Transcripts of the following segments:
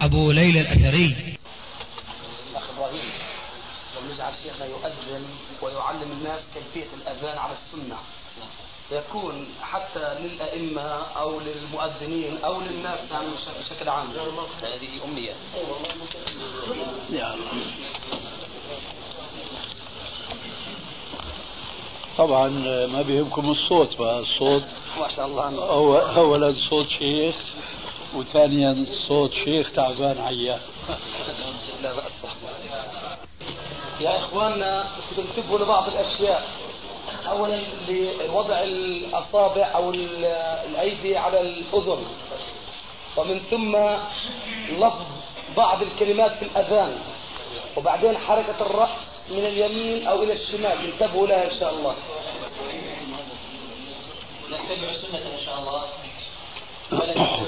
أبو ليلى الأثري. الأخ إبراهيم ونجعل شيخنا يؤذن ويعلم الناس كيفية الأذان على السنة يكون حتى للأئمة أو للمؤذنين أو للناس يعني بشكل عام. هذه أمنية يا الله طبعا ما بيهمكم الصوت بقى الصوت ما شاء الله. أو اولا صوت شيخ وثانيا صوت شيخ تعبان عيان لا بأس يا إخواننا تنتبهوا لبعض الأشياء. أولا لوضع الأصابع أو الأيدي على الأذن. ومن ثم لفظ بعض الكلمات في الأذان. وبعدين حركة الرأس من اليمين أو إلى الشمال. انتبهوا لها إن شاء الله. نتبع السنة إن شاء الله. الأهواء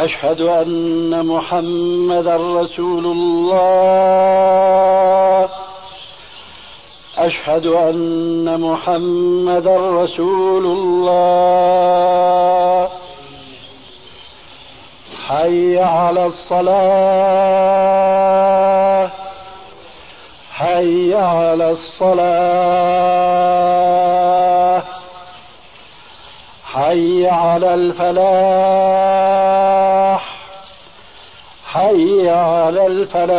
أشهد أن محمدا رسول الله. أشهد أن محمدا رسول الله. حي على الصلاة. حي على الصلاة. حي على الفلاح. حي على الفلاح.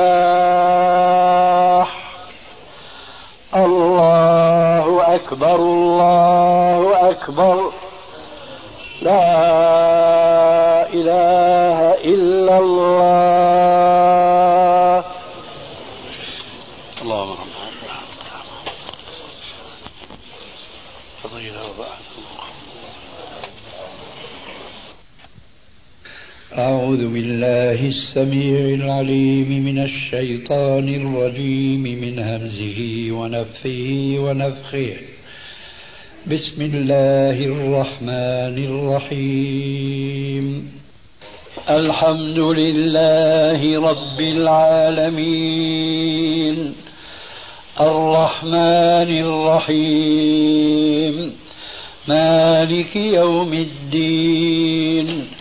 الله أكبر الله أكبر. لا إله إلا الله اللهم فضيلة وبعد أعوذ بالله السميع العليم من الشيطان الرجيم من همزه ونفثه ونفخه. بسم الله الرحمن الرحيم. الحمد لله رب العالمين. الرحمن الرحيم. مالك يوم الدين.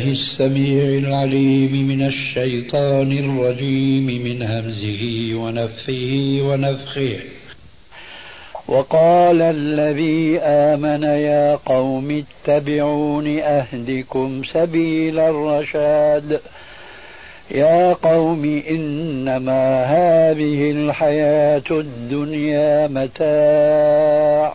بالله السميع العليم من الشيطان الرجيم من همزه ونفثه ونفخه. وقال الذي آمن يا قوم اتبعون أهدكم سبيل الرشاد. يا قوم إنما هذه الحياة الدنيا متاع.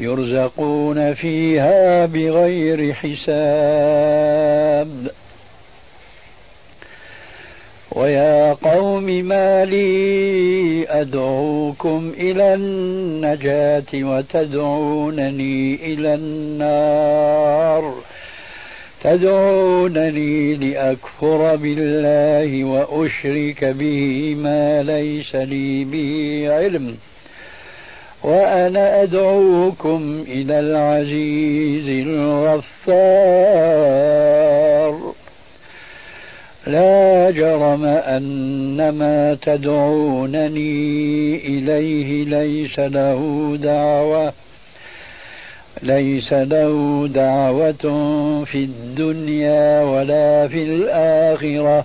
يرزقون فيها بغير حساب. ويا قوم ما لي أدعوكم إلى النجاة وتدعونني إلى النار. تدعونني لأكفر بالله وأشرك به ما ليس لي به علم. وأنا أدعوكم إلى العزيز الغفار. لا جرم أن ما تدعونني إليه ليس له دعوة ليس له دعوة في الدنيا ولا في الآخرة.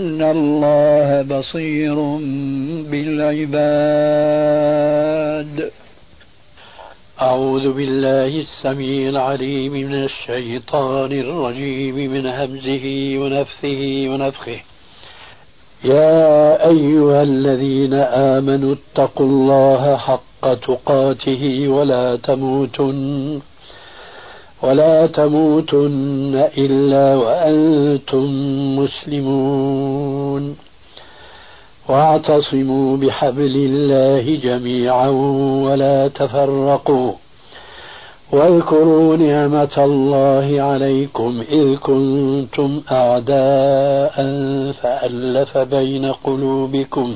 الله بصير بالعباد. أعوذ بالله السميع العليم من الشيطان الرجيم من همزه ونفثه ونفخه. يا أيها الذين آمنوا اتقوا الله حق تقاته ولا تموتن. ولا تموتن إلا وأنتم مسلمون. واعتصموا بحبل الله جميعا ولا تفرقوا. واذكروا نعمة الله عليكم إذ كنتم أعداء فألف بين قلوبكم.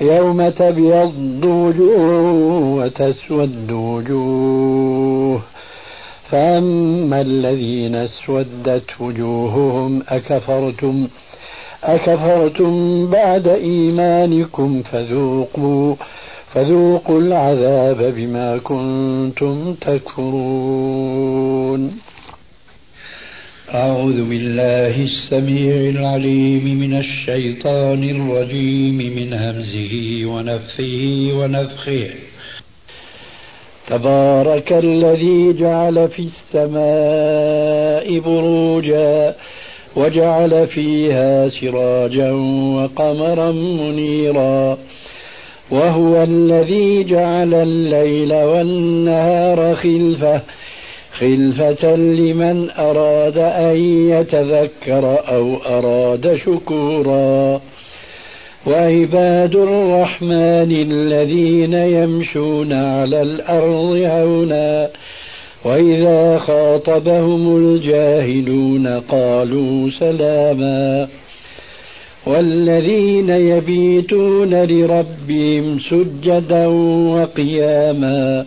يوم تبيض وجوه وتسود وجوه. فأما الذين اسودت وجوههم أكفرتم أكفرتم بعد إيمانكم فذوقوا فذوقوا العذاب بما كنتم تكفرون. أعوذ بالله السميع العليم من الشيطان الرجيم من همزه ونفثه ونفخه. تبارك الذي جعل في السماء بروجا وجعل فيها سراجا وقمرا منيرا. وهو الذي جعل الليل والنهار خلفه خلفة لمن أراد أن يتذكر أو أراد شكورا. وعباد الرحمن الذين يمشون على الأرض هونا وإذا خاطبهم الجاهلون قالوا سلاما. والذين يبيتون لربهم سجدا وقياما.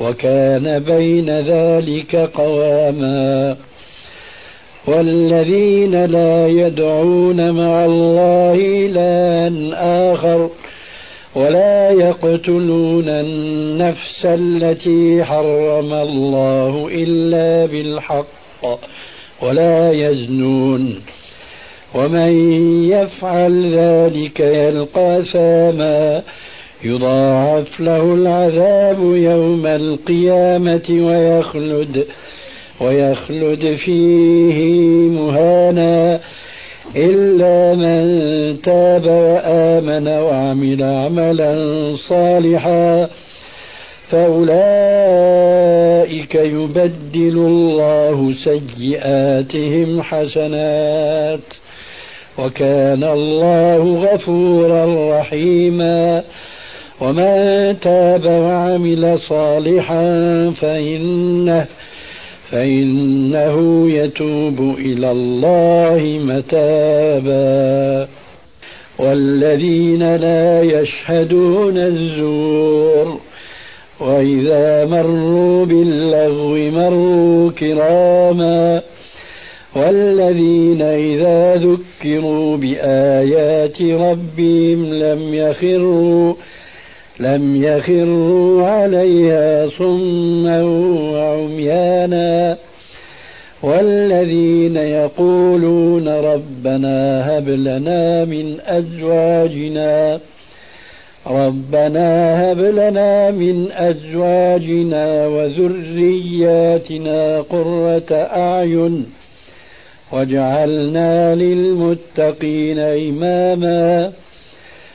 وكان بين ذلك قواما والذين لا يدعون مع الله إلها آخر ولا يقتلون النفس التي حرم الله إلا بالحق ولا يزنون ومن يفعل ذلك يلقى ثاما يضاعف له العذاب يوم القيامة ويخلد ويخلد فيه مهانا إلا من تاب وآمن وعمل عملا صالحا. فأولئك يبدل الله سيئاتهم حسنات. وكان الله غفورا رحيما. ومن تاب وعمل صالحا فإنه فإنه يتوب إلى الله متابا والذين لا يشهدون الزور وإذا مروا باللغو مروا كراما والذين إذا ذكروا بآيات ربهم لم يخروا لم يخروا عليها صما وعميانا. والذين يقولون ربنا هب لنا من أزواجنا ربنا هب لنا من أزواجنا وذرياتنا قرة أعين واجعلنا للمتقين إماما.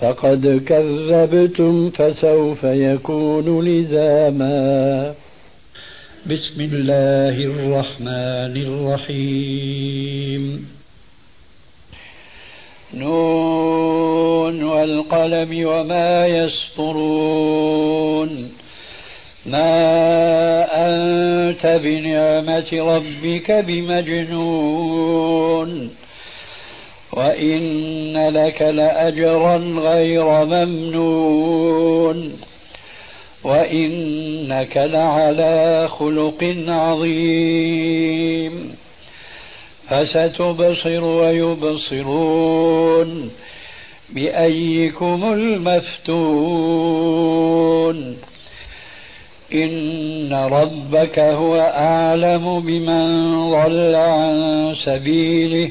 فقد كذبتم فسوف يكون لزاما. بسم الله الرحمن الرحيم. نون والقلم وما يسطرون. ما أنت بنعمة ربك بمجنون. وإن لك لأجرا غير ممنون وإنك لعلى خلق عظيم فستبصر ويبصرون بأيكم المفتون إن ربك هو أعلم بمن ضل عن سبيله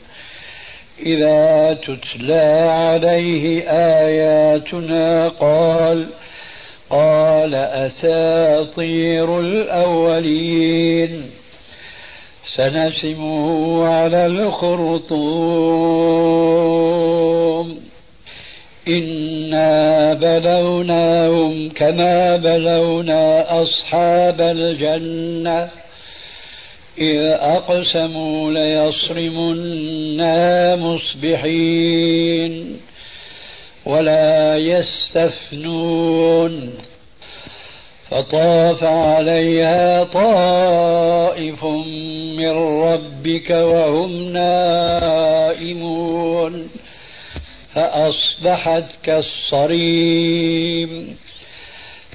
إذا تتلى عليه آياتنا قال قال أساطير الأولين. سنسمه على الخرطوم. إنا بلوناهم كما بلونا أصحاب الجنة. إذ أقسموا ليصرمنا مصبحين ولا يستثنون فطاف عليها طائف من ربك وهم نائمون فأصبحت كالصريم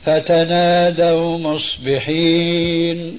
فتنادوا مصبحين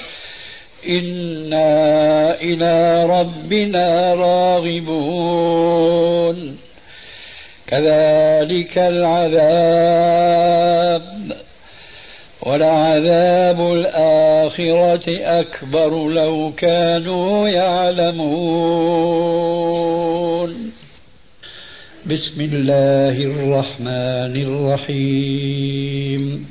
إنا إلى ربنا راغبون كذلك العذاب ولعذاب الآخرة أكبر لو كانوا يعلمون بسم الله الرحمن الرحيم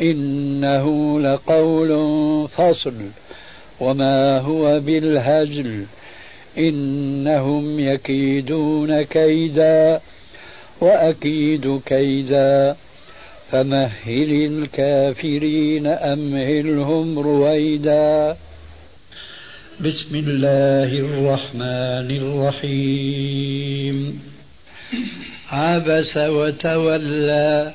إنه لقول فصل. وما هو بالهزل إنهم يكيدون كيدا وأكيد كيدا. فمهل الكافرين أمهلهم رويدا. بسم الله الرحمن الرحيم. عبس وتولى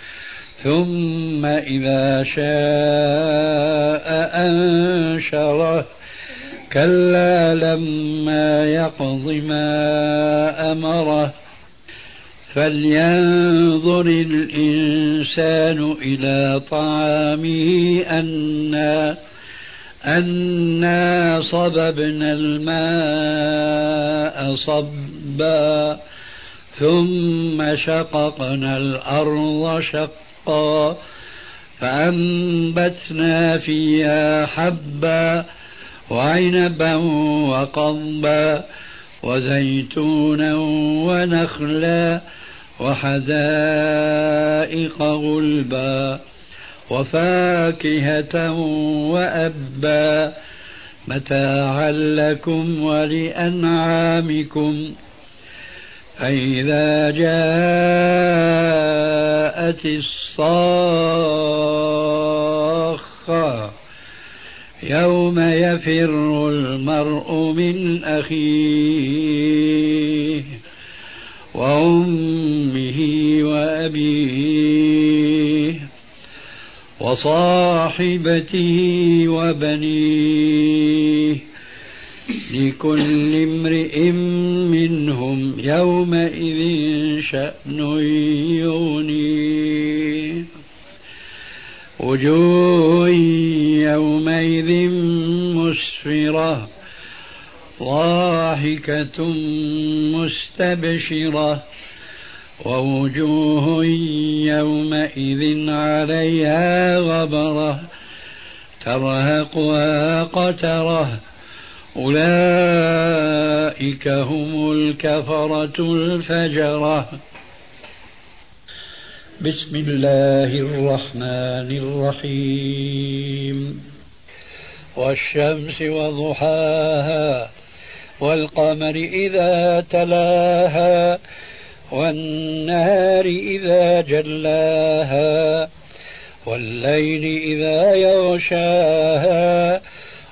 ثم إذا شاء أنشره. كلا لما يقض ما أمره. فلينظر الإنسان إلى طعامه أنا أنا صببنا الماء صبا ثم شققنا الأرض شقا. فأنبتنا فيها حبا وعنبا وقضبا وزيتونا ونخلا وحدائق غلبا وفاكهة وأبا. متاعا لكم ولأنعامكم. فإذا جاءت الصاخة يوم يفر المرء من أخيه وأمه وأبيه وصاحبته وبنيه لكل امرئ منهم يومئذ شأن يغنيه وجوه يومئذ مسفرة ضاحكة مستبشرة. ووجوه يومئذ عليها غبرة ترهقها قترة. أولئك هم الكفرة الفجرة. بسم الله الرحمن الرحيم. والشمس وضحاها والقمر إذا تلاها والنهار إذا جلاها والليل إذا يغشاها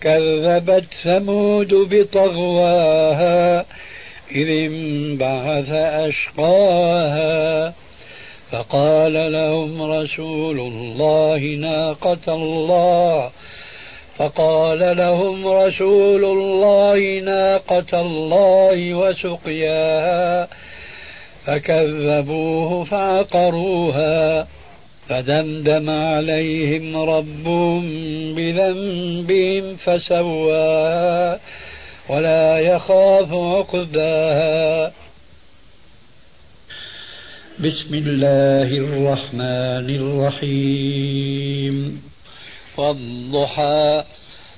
كذبت ثمود بطغواها إذ انبعث أشقاها فقال لهم رسول الله ناقة الله فقال لهم رسول الله ناقة الله وسقياها فكذبوه فعقروها فدمدم عليهم ربهم بذنبهم فسواها ولا يخاف عقباها. بسم الله الرحمن الرحيم. والضحى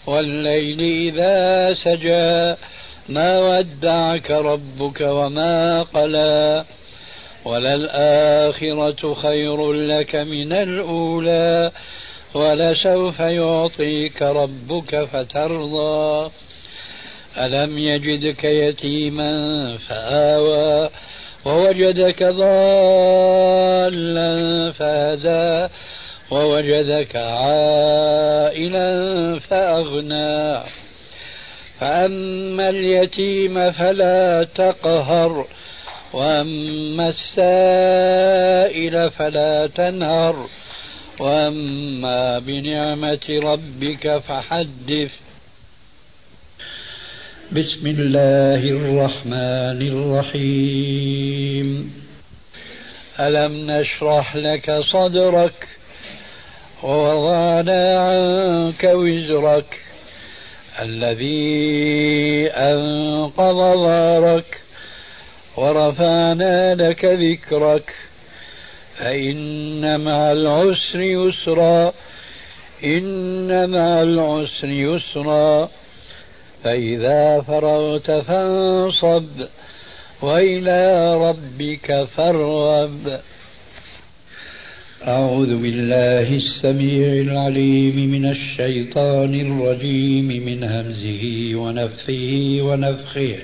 والليل إذا سجى ما ودعك ربك وما قلى. وللآخرة خير لك من الأولى ولسوف يعطيك ربك فترضى. ألم يجدك يتيما فآوى ووجدك ضالا فهدى ووجدك عائلا فأغنى. فأما اليتيم فلا تقهر وأما السائل فلا تنهر وأما بنعمة ربك فحدث. بسم الله الرحمن الرحيم. ألم نشرح لك صدرك ووضعنا عنك وزرك الذي أنقض ظهرك ورفعنا لك ذكرك. فإن مع العسر يسرا إن مع العسر يسرا. فإذا فرغت فانصب وإلى ربك فارغب. أعوذ بالله السميع العليم من الشيطان الرجيم من همزه ونفخه ونفخه.